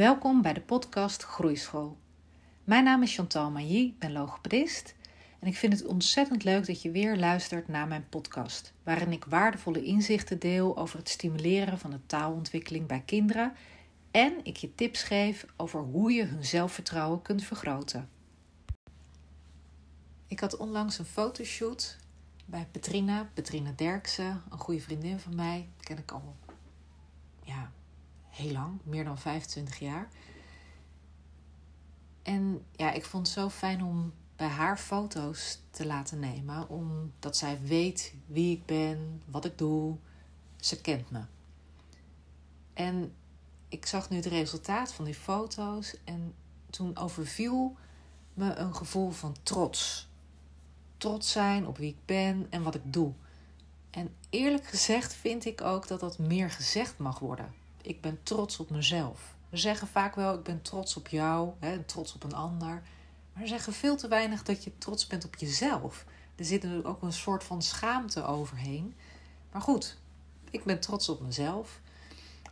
Welkom bij de podcast Groeischool. Mijn naam is Chantal Mailly, ik ben logopedist en ik vind het ontzettend leuk dat je weer luistert naar mijn podcast, waarin ik waardevolle inzichten deel over het stimuleren van de taalontwikkeling bij kinderen en ik je tips geef over hoe je hun zelfvertrouwen kunt vergroten. Ik had onlangs een fotoshoot bij Petrina, Petrina Derksen, een goede vriendin van mij, ken ik al heel lang, meer dan 25 jaar. En ja, ik vond het zo fijn om bij haar foto's te laten nemen, omdat zij weet wie ik ben, wat ik doe. Ze kent me. En ik zag nu het resultaat van die foto's en toen overviel me een gevoel van trots. Trots zijn op wie ik ben en wat ik doe. En eerlijk gezegd vind ik ook dat dat meer gezegd mag worden ik ben trots op mezelf. We zeggen vaak wel, ik ben trots op jou, hè, trots op een ander. Maar we zeggen veel te weinig dat je trots bent op jezelf. Er zit natuurlijk ook een soort van schaamte overheen. Maar goed, ik ben trots op mezelf.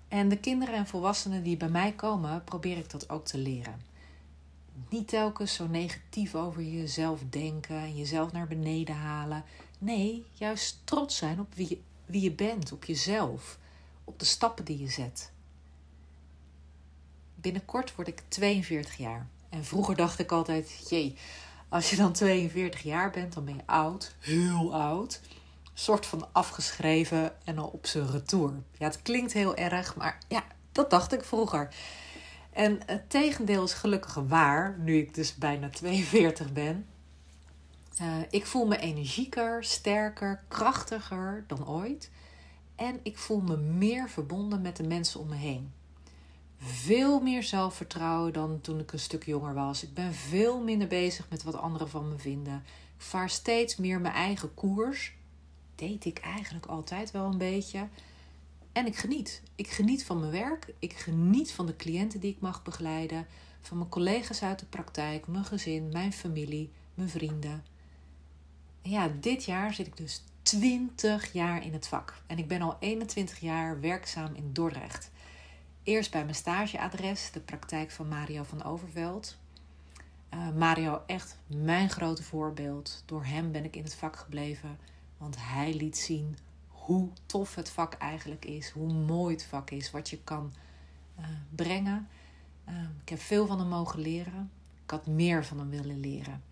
En de kinderen en volwassenen die bij mij komen, probeer ik dat ook te leren. Niet telkens zo negatief over jezelf denken en jezelf naar beneden halen. Nee, juist trots zijn op wie wie je bent, op jezelf op de stappen die je zet. Binnenkort word ik 42 jaar. En vroeger dacht ik altijd: jee, als je dan 42 jaar bent, dan ben je oud, heel oud. soort van afgeschreven en al op zijn retour. Ja, het klinkt heel erg, maar ja, dat dacht ik vroeger. En het tegendeel is gelukkig waar, nu ik dus bijna 42 ben. Uh, ik voel me energieker, sterker, krachtiger dan ooit. En ik voel me meer verbonden met de mensen om me heen. Veel meer zelfvertrouwen dan toen ik een stuk jonger was. Ik ben veel minder bezig met wat anderen van me vinden. Ik vaar steeds meer mijn eigen koers. Deed ik eigenlijk altijd wel een beetje. En ik geniet. Ik geniet van mijn werk. Ik geniet van de cliënten die ik mag begeleiden. Van mijn collega's uit de praktijk, mijn gezin, mijn familie, mijn vrienden. En ja, dit jaar zit ik dus 20 jaar in het vak. En ik ben al 21 jaar werkzaam in Dordrecht. Eerst bij mijn stageadres, de praktijk van Mario van Overveld. Uh, Mario, echt mijn grote voorbeeld. Door hem ben ik in het vak gebleven. Want hij liet zien hoe tof het vak eigenlijk is. Hoe mooi het vak is. Wat je kan uh, brengen. Uh, ik heb veel van hem mogen leren. Ik had meer van hem willen leren.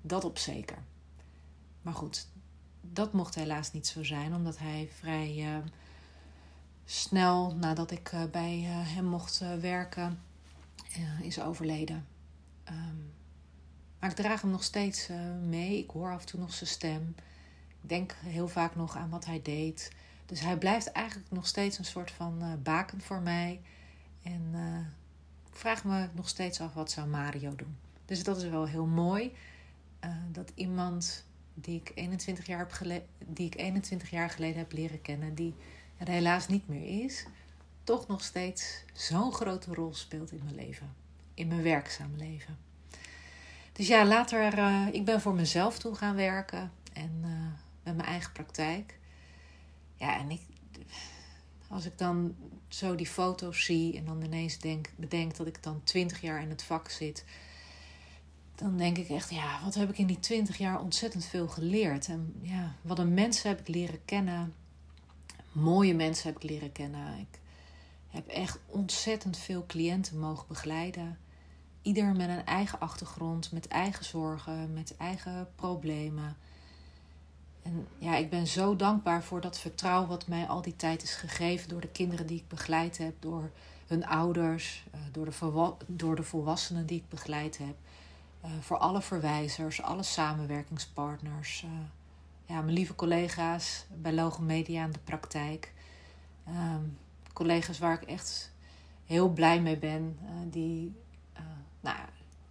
Dat op zeker. Maar goed, dat mocht helaas niet zo zijn, omdat hij vrij uh, snel nadat ik uh, bij uh, hem mocht werken, is overleden. Um, maar ik draag hem nog steeds mee. Ik hoor af en toe nog zijn stem. Ik denk heel vaak nog aan wat hij deed. Dus hij blijft eigenlijk nog steeds een soort van baken voor mij. En ik vraag me nog steeds af wat zou Mario doen. Dus dat is wel heel mooi. dat iemand die ik 21 jaar, heb die ik 21 jaar geleden heb leren kennen, die er helaas niet meer is, toch nog steeds zo'n grote rol speelt in mijn leven, in mijn werkzaam leven. Dus ja, later, uh, ik ben voor mezelf toen gaan werken en uh, met mijn eigen praktijk. Ja, en ik, als ik dan zo die foto's zie en dan ineens denk, bedenk dat ik dan 20 jaar in het vak zit dan denk ik echt, ja, wat heb ik in die twintig jaar ontzettend veel geleerd. En ja, wat een mensen heb ik leren kennen. Mooie mensen heb ik leren kennen. Ik heb echt ontzettend veel cliënten mogen begeleiden. Ieder met een eigen achtergrond, met eigen zorgen, met eigen problemen. En ja, ik ben zo dankbaar voor dat vertrouwen wat mij al die tijd is gegeven door de kinderen die ik begeleid heb, door hun ouders, eh, door de, door de volwassenen die ik begeleid heb. Eh, voor alle verwijzers, alle samenwerkingspartners. Uh, ja, mijn lieve collega's bij Logomedia in de praktijk. Ehm, collega's waar ik echt heel blij mee ben. Uh, die nou,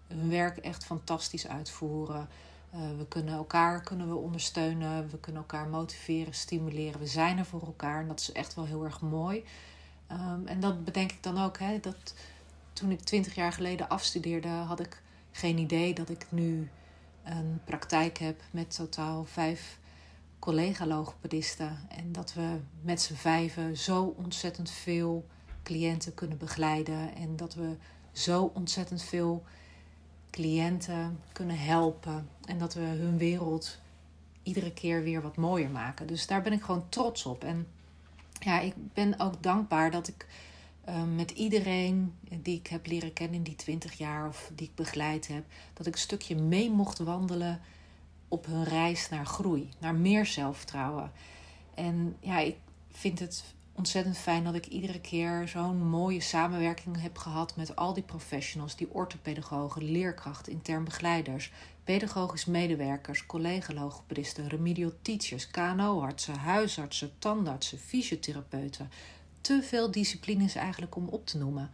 hun werk echt fantastisch uitvoeren. we kunnen elkaar kunnen we ondersteunen. We kunnen elkaar motiveren, stimuleren. We zijn er voor elkaar. En dat is echt wel heel erg mooi. Um, en dat bedenk ik dan ook. Hè, dat toen ik twintig jaar geleden afstudeerde, had ik geen idee dat ik nu een praktijk heb met totaal vijf collega-logopedisten. En dat we met z'n vijven zo ontzettend veel cliënten kunnen begeleiden. En dat we zo ontzettend veel cliënten kunnen helpen. En dat we hun wereld iedere keer weer wat mooier maken. Dus daar ben ik gewoon trots op. En ja, ik ben ook dankbaar dat ik uh, met iedereen die ik heb leren kennen in die 20 jaar of die ik begeleid heb, dat ik een stukje mee mocht wandelen op hun reis naar groei, naar meer zelfvertrouwen. En ja, ik vind het ontzettend fijn dat ik iedere keer zo'n mooie samenwerking heb gehad met al die professionals, die orthopedagogen, leerkrachten, intern begeleiders, pedagogisch medewerkers, collega-logopedisten, remedial teachers, KNO-artsen, huisartsen, tandartsen, fysiotherapeuten. Te veel disciplines eigenlijk om op te noemen.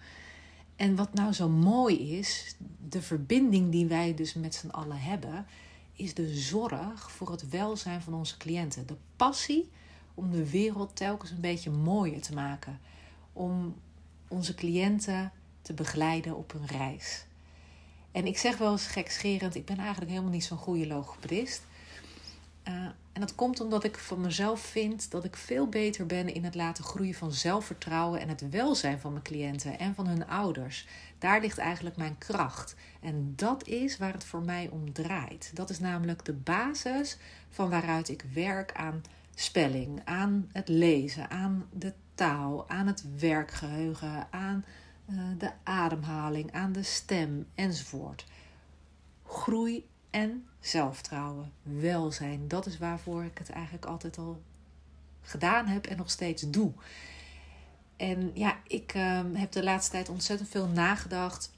En wat nou zo mooi is, de verbinding die wij dus met z'n allen hebben, is de zorg voor het welzijn van onze cliënten. De passie om de wereld telkens een beetje mooier te maken. Om onze cliënten te begeleiden op hun reis. En ik zeg wel eens gekscherend, ik ben eigenlijk helemaal niet zo'n goede logopedist. Uh, en dat komt omdat ik van mezelf vind dat ik veel beter ben in het laten groeien van zelfvertrouwen en het welzijn van mijn cliënten en van hun ouders. Daar ligt eigenlijk mijn kracht. En dat is waar het voor mij om draait. Dat is namelijk de basis van waaruit ik werk aan spelling, aan het lezen, aan de taal, aan het werkgeheugen, aan uh, de ademhaling, aan de stem enzovoort. Groei en zelfvertrouwen, welzijn, dat is waarvoor ik het eigenlijk altijd al gedaan heb en nog steeds doe. En ja, ik uh, heb de laatste tijd ontzettend veel nagedacht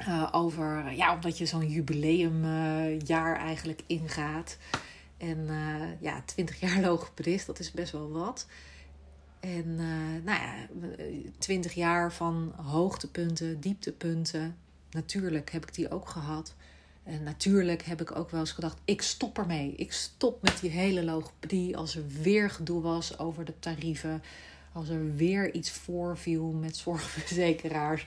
uh, over, ja, omdat je zo'n jubileumjaar uh, eigenlijk ingaat. En uh, ja, 20 jaar logopedist, dat is best wel wat. En nou ja, 20 jaar van hoogtepunten, dieptepunten. Natuurlijk heb ik die ook gehad. En natuurlijk heb ik ook wel eens gedacht: ik stop ermee. Ik stop met die hele logopedie. Als er weer gedoe was over de tarieven. Als er weer iets voorviel met zorgverzekeraars.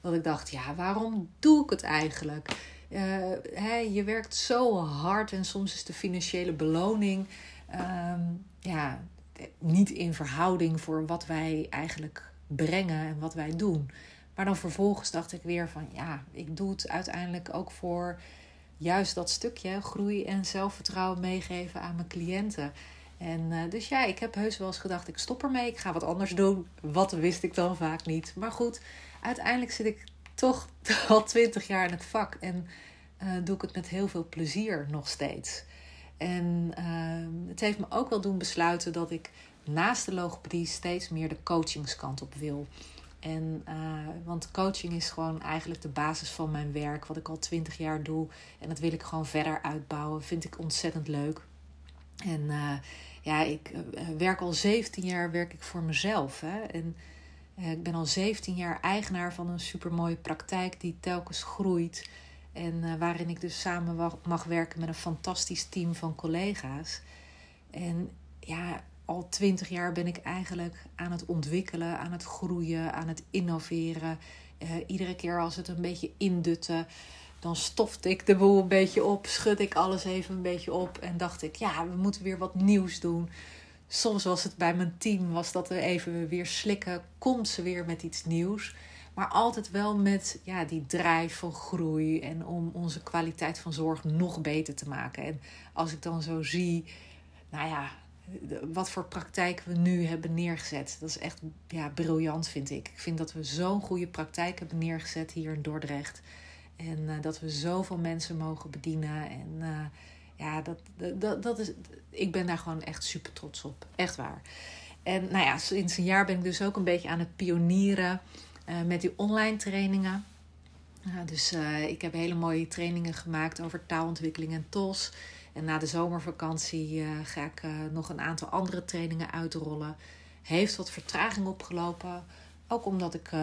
Dat ik dacht: ja, waarom doe ik het eigenlijk? Uh, je werkt zo hard en soms is de financiële beloning um, ja, niet in verhouding voor wat wij eigenlijk brengen en wat wij doen. Maar dan vervolgens dacht ik weer van ja, ik doe het uiteindelijk ook voor juist dat stukje groei en zelfvertrouwen meegeven aan mijn cliënten. En uh, dus ja, ik heb heus wel eens gedacht, ik stop ermee, ik ga wat anders doen. Wat wist ik dan vaak niet. Maar goed, uiteindelijk zit ik toch al twintig jaar in het vak en uh, doe ik het met heel veel plezier nog steeds. En uh, het heeft me ook wel doen besluiten dat ik naast de logopedie steeds meer de coachingskant op wil. En, uh, want coaching is gewoon eigenlijk de basis van mijn werk, wat ik al twintig jaar doe. En dat wil ik gewoon verder uitbouwen. Vind ik ontzettend leuk. En uh, ja, ik uh, werk al 17 jaar werk ik voor mezelf. Hè? En ik ben al 17 jaar eigenaar van een supermooie praktijk die telkens groeit. En waarin ik dus samen mag werken met een fantastisch team van collega's. En ja, al twintig jaar ben ik eigenlijk aan het ontwikkelen, aan het groeien, aan het innoveren. Uh, iedere keer als het een beetje indutte, dan stofte ik de boel een beetje op, schud ik alles even een beetje op en dacht ik, ja, we moeten weer wat nieuws doen. Soms was het bij mijn team, was dat we even weer slikken, komt ze weer met iets nieuws. Maar altijd wel met ja, die drijf van groei en om onze kwaliteit van zorg nog beter te maken. En als ik dan zo zie, nou ja, wat voor praktijk we nu hebben neergezet. Dat is echt ja, briljant, vind ik. Ik vind dat we zo'n goede praktijk hebben neergezet hier in Dordrecht. En uh, dat we zoveel mensen mogen bedienen. En uh, ja, dat, dat, dat is, ik ben daar gewoon echt super trots op. Echt waar. En nou ja, sinds een jaar ben ik dus ook een beetje aan het pionieren uh, met die online trainingen. dus ik heb hele mooie trainingen gemaakt over taalontwikkeling en TOS. En na de zomervakantie uh, ga ik uh, nog een aantal andere trainingen uitrollen. Heeft wat vertraging opgelopen. Ook omdat ik uh,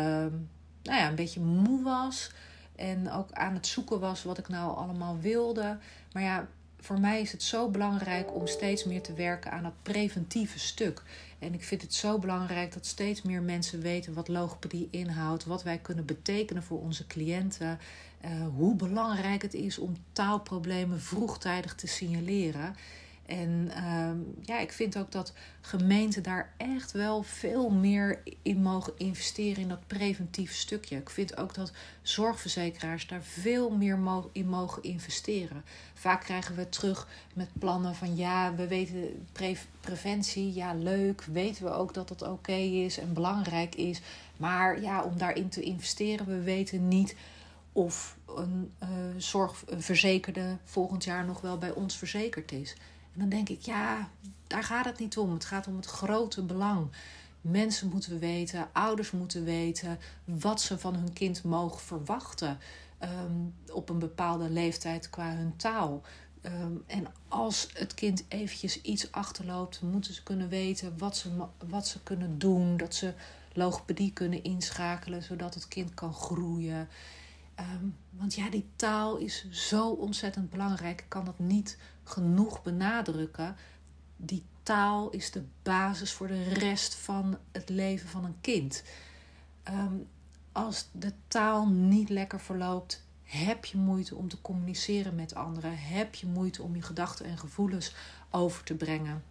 nou ja, een beetje moe was. En ook aan het zoeken was wat ik nou allemaal wilde. Maar ja, voor mij is het zo belangrijk om steeds meer te werken aan het preventieve stuk. En ik vind het zo belangrijk dat steeds meer mensen weten wat logopedie inhoudt, wat wij kunnen betekenen voor onze cliënten, uh, hoe belangrijk het is om taalproblemen vroegtijdig te signaleren. En ehm, ja, ik vind ook dat gemeenten daar echt wel veel meer in mogen investeren in dat preventieve stukje. Ik vind ook dat zorgverzekeraars daar veel meer in mogen investeren. Vaak krijgen we terug met plannen van ja, we weten preventie, ja leuk, weten we ook dat dat oké is en belangrijk is. Maar ja, om daarin te investeren, we weten niet of een uh, zorgverzekerde volgend jaar nog wel bij ons verzekerd is. Dan denk ik, ja, daar gaat het niet om. Het gaat om het grote belang. Mensen moeten weten, ouders moeten weten wat ze van hun kind mogen verwachten um, op een bepaalde leeftijd qua hun taal. Um, en als het kind eventjes iets achterloopt, moeten ze kunnen weten wat ze, wat ze kunnen doen. Dat ze logopedie kunnen inschakelen, zodat het kind kan groeien. Um, want ja, die taal is zo ontzettend belangrijk. Ik kan dat niet genoeg benadrukken. Die taal is de basis voor de rest van het leven van een kind. Um, als de taal niet lekker verloopt, heb je moeite om te communiceren met anderen. Heb je moeite om je gedachten en gevoelens over te brengen.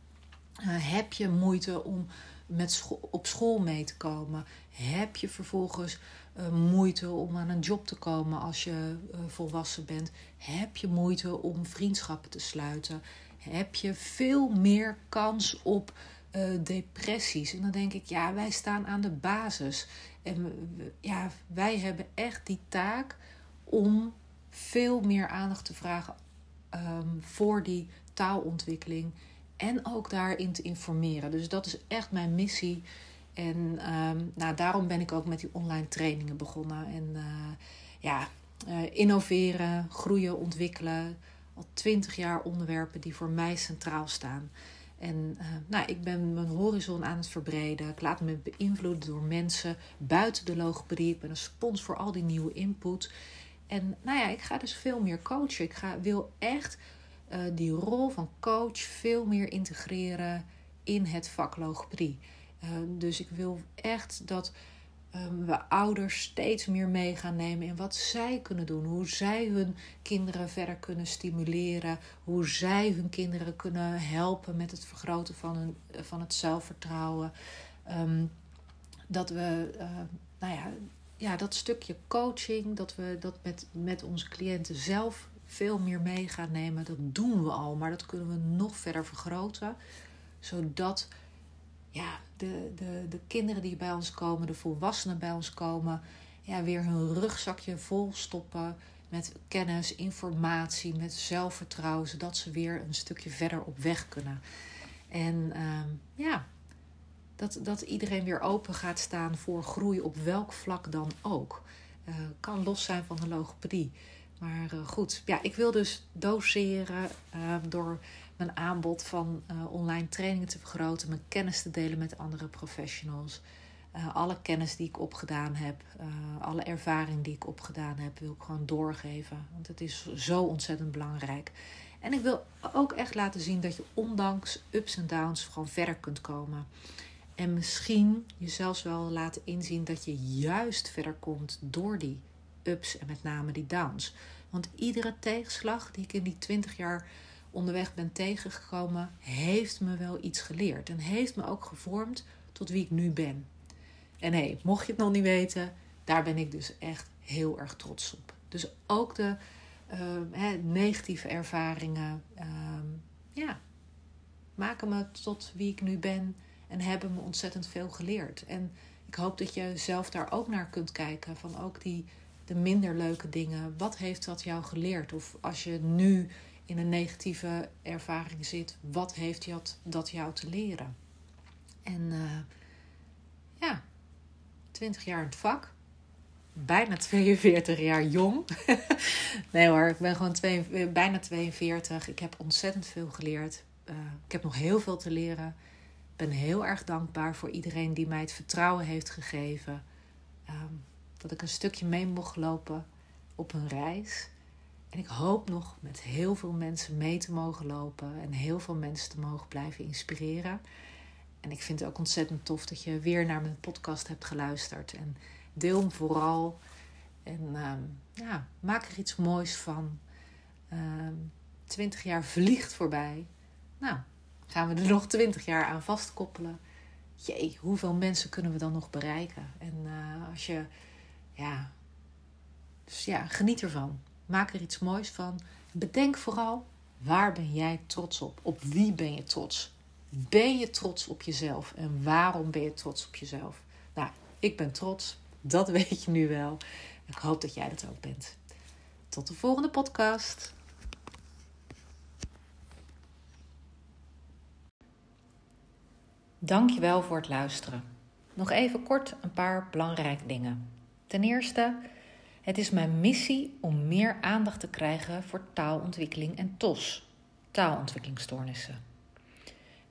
Uh, heb je moeite om met op school mee te komen? Heb je vervolgens uh, moeite om aan een job te komen als je uh, volwassen bent? Heb je moeite om vriendschappen te sluiten? Heb je veel meer kans op uh, depressies? En dan denk ik, ja, wij staan aan de basis. En ja, wij hebben echt die taak om veel meer aandacht te vragen um, voor die taalontwikkeling. En ook daarin te informeren. Dus dat is echt mijn missie. En um, nou, daarom ben ik ook met die online trainingen begonnen. En uh, ja, uh, innoveren, groeien, ontwikkelen. Al twintig jaar onderwerpen die voor mij centraal staan. En uh, nou, ik ben mijn horizon aan het verbreden. Ik laat me beïnvloeden door mensen buiten de logopedie. Ik ben een spons voor al die nieuwe input. En nou ja, ik ga dus veel meer coachen. Ik ga, wil echt uh, die rol van coach veel meer integreren in het vak logopedie. Uh, dus ik wil echt dat um, we ouders steeds meer mee gaan nemen in wat zij kunnen doen. Hoe zij hun kinderen verder kunnen stimuleren. Hoe zij hun kinderen kunnen helpen met het vergroten van, van het zelfvertrouwen. Um, dat we, uh, nou ja, ja, dat stukje coaching, dat we dat met, met onze cliënten zelf veel meer mee gaan nemen. Dat doen we al, maar dat kunnen we nog verder vergroten. Zodat ja, de, de, de kinderen die bij ons komen, de volwassenen bij ons komen, ja, weer hun rugzakje vol stoppen met kennis, informatie, met zelfvertrouwen, zodat ze weer een stukje verder op weg kunnen. En uh, ja, dat, dat iedereen weer open gaat staan voor groei op welk vlak dan ook. Uh, kan los zijn van de logopedie. Maar uh, goed, ja, ik wil dus doseren uh, door mijn aanbod van online trainingen te vergroten, mijn kennis te delen met andere professionals. alle kennis die ik opgedaan heb, alle ervaring die ik opgedaan heb, wil ik gewoon doorgeven. Want het is zo ontzettend belangrijk. En ik wil ook echt laten zien dat je ondanks ups en downs gewoon verder kunt komen. En misschien jezelf wel laten inzien dat je juist verder komt door die ups en met name die downs. Want iedere tegenslag die ik in die 20 jaar onderweg ben tegengekomen, heeft me wel iets geleerd. En heeft me ook gevormd tot wie ik nu ben. En hé, mocht je het nog niet weten, daar ben ik dus echt heel erg trots op. Dus ook de uh, negatieve ervaringen, uh, ja, maken me tot wie ik nu ben en hebben me ontzettend veel geleerd. En ik hoop dat je zelf daar ook naar kunt kijken. Van ook die de minder leuke dingen. Wat heeft dat jou geleerd? Of als je nu in een negatieve ervaring zit, wat heeft dat, jou te leren? En uh, ja, 20 jaar in het vak. Bijna 42 jaar jong. nee hoor, ik ben gewoon twee, bijna 42. Ik heb ontzettend veel geleerd. Uh, ik heb nog heel veel te leren ben heel erg dankbaar voor iedereen die mij het vertrouwen heeft gegeven. Um, dat ik een stukje mee mocht lopen op een reis. En ik hoop nog met heel veel mensen mee te mogen lopen en heel veel mensen te mogen blijven inspireren. En ik vind het ook ontzettend tof dat je weer naar mijn podcast hebt geluisterd. En deel hem vooral. En um, ja, maak er iets moois van. Um, twintig jaar vliegt voorbij. Nou, gaan we er nog twintig jaar aan vastkoppelen. Jee, hoeveel mensen kunnen we dan nog bereiken? En uh, als je, ja, dus ja, geniet ervan. Maak er iets moois van. Bedenk vooral, waar ben jij trots op? Op wie ben je trots? Ben je trots op jezelf? En waarom ben je trots op jezelf? Nou, ik ben trots. Dat weet je nu wel. Ik hoop dat jij dat ook bent. Tot de volgende podcast. Dankjewel voor het luisteren. Nog even kort een paar belangrijke dingen. Ten eerste, het is mijn missie om meer aandacht te krijgen voor taalontwikkeling en TOS, taalontwikkelingsstoornissen.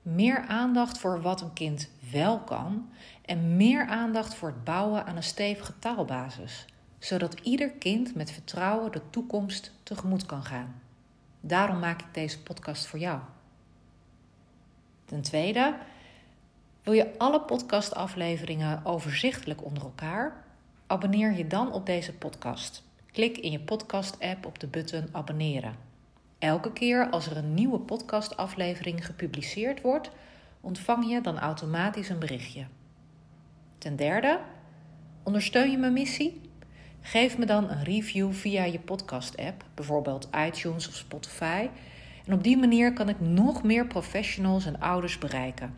Meer aandacht voor wat een kind wel kan en meer aandacht voor het bouwen aan een stevige taalbasis, zodat ieder kind met vertrouwen de toekomst tegemoet kan gaan. Daarom maak ik deze podcast voor jou. Ten tweede, wil je alle podcastafleveringen overzichtelijk onder elkaar? Abonneer je dan op deze podcast. Klik in je podcast-app op de button abonneren. Elke keer als er een nieuwe podcastaflevering gepubliceerd wordt, ontvang je dan automatisch een berichtje. Ten derde, ondersteun je mijn missie? Geef me dan een review via je podcast-app, bijvoorbeeld iTunes of Spotify. En op die manier kan ik nog meer professionals en ouders bereiken.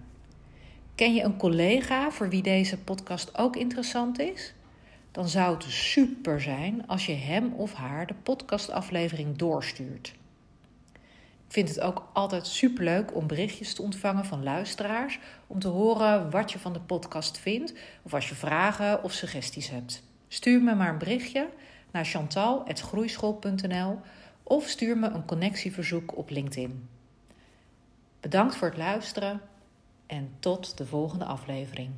Ken je een collega voor wie deze podcast ook interessant is? Dan zou het super zijn als je hem of haar de podcastaflevering doorstuurt. Ik vind het ook altijd superleuk om berichtjes te ontvangen van luisteraars. Om te horen wat je van de podcast vindt. Of als je vragen of suggesties hebt. Stuur me maar een berichtje naar chantal.groeischool.nl of stuur me een connectieverzoek op LinkedIn. Bedankt voor het luisteren en tot de volgende aflevering.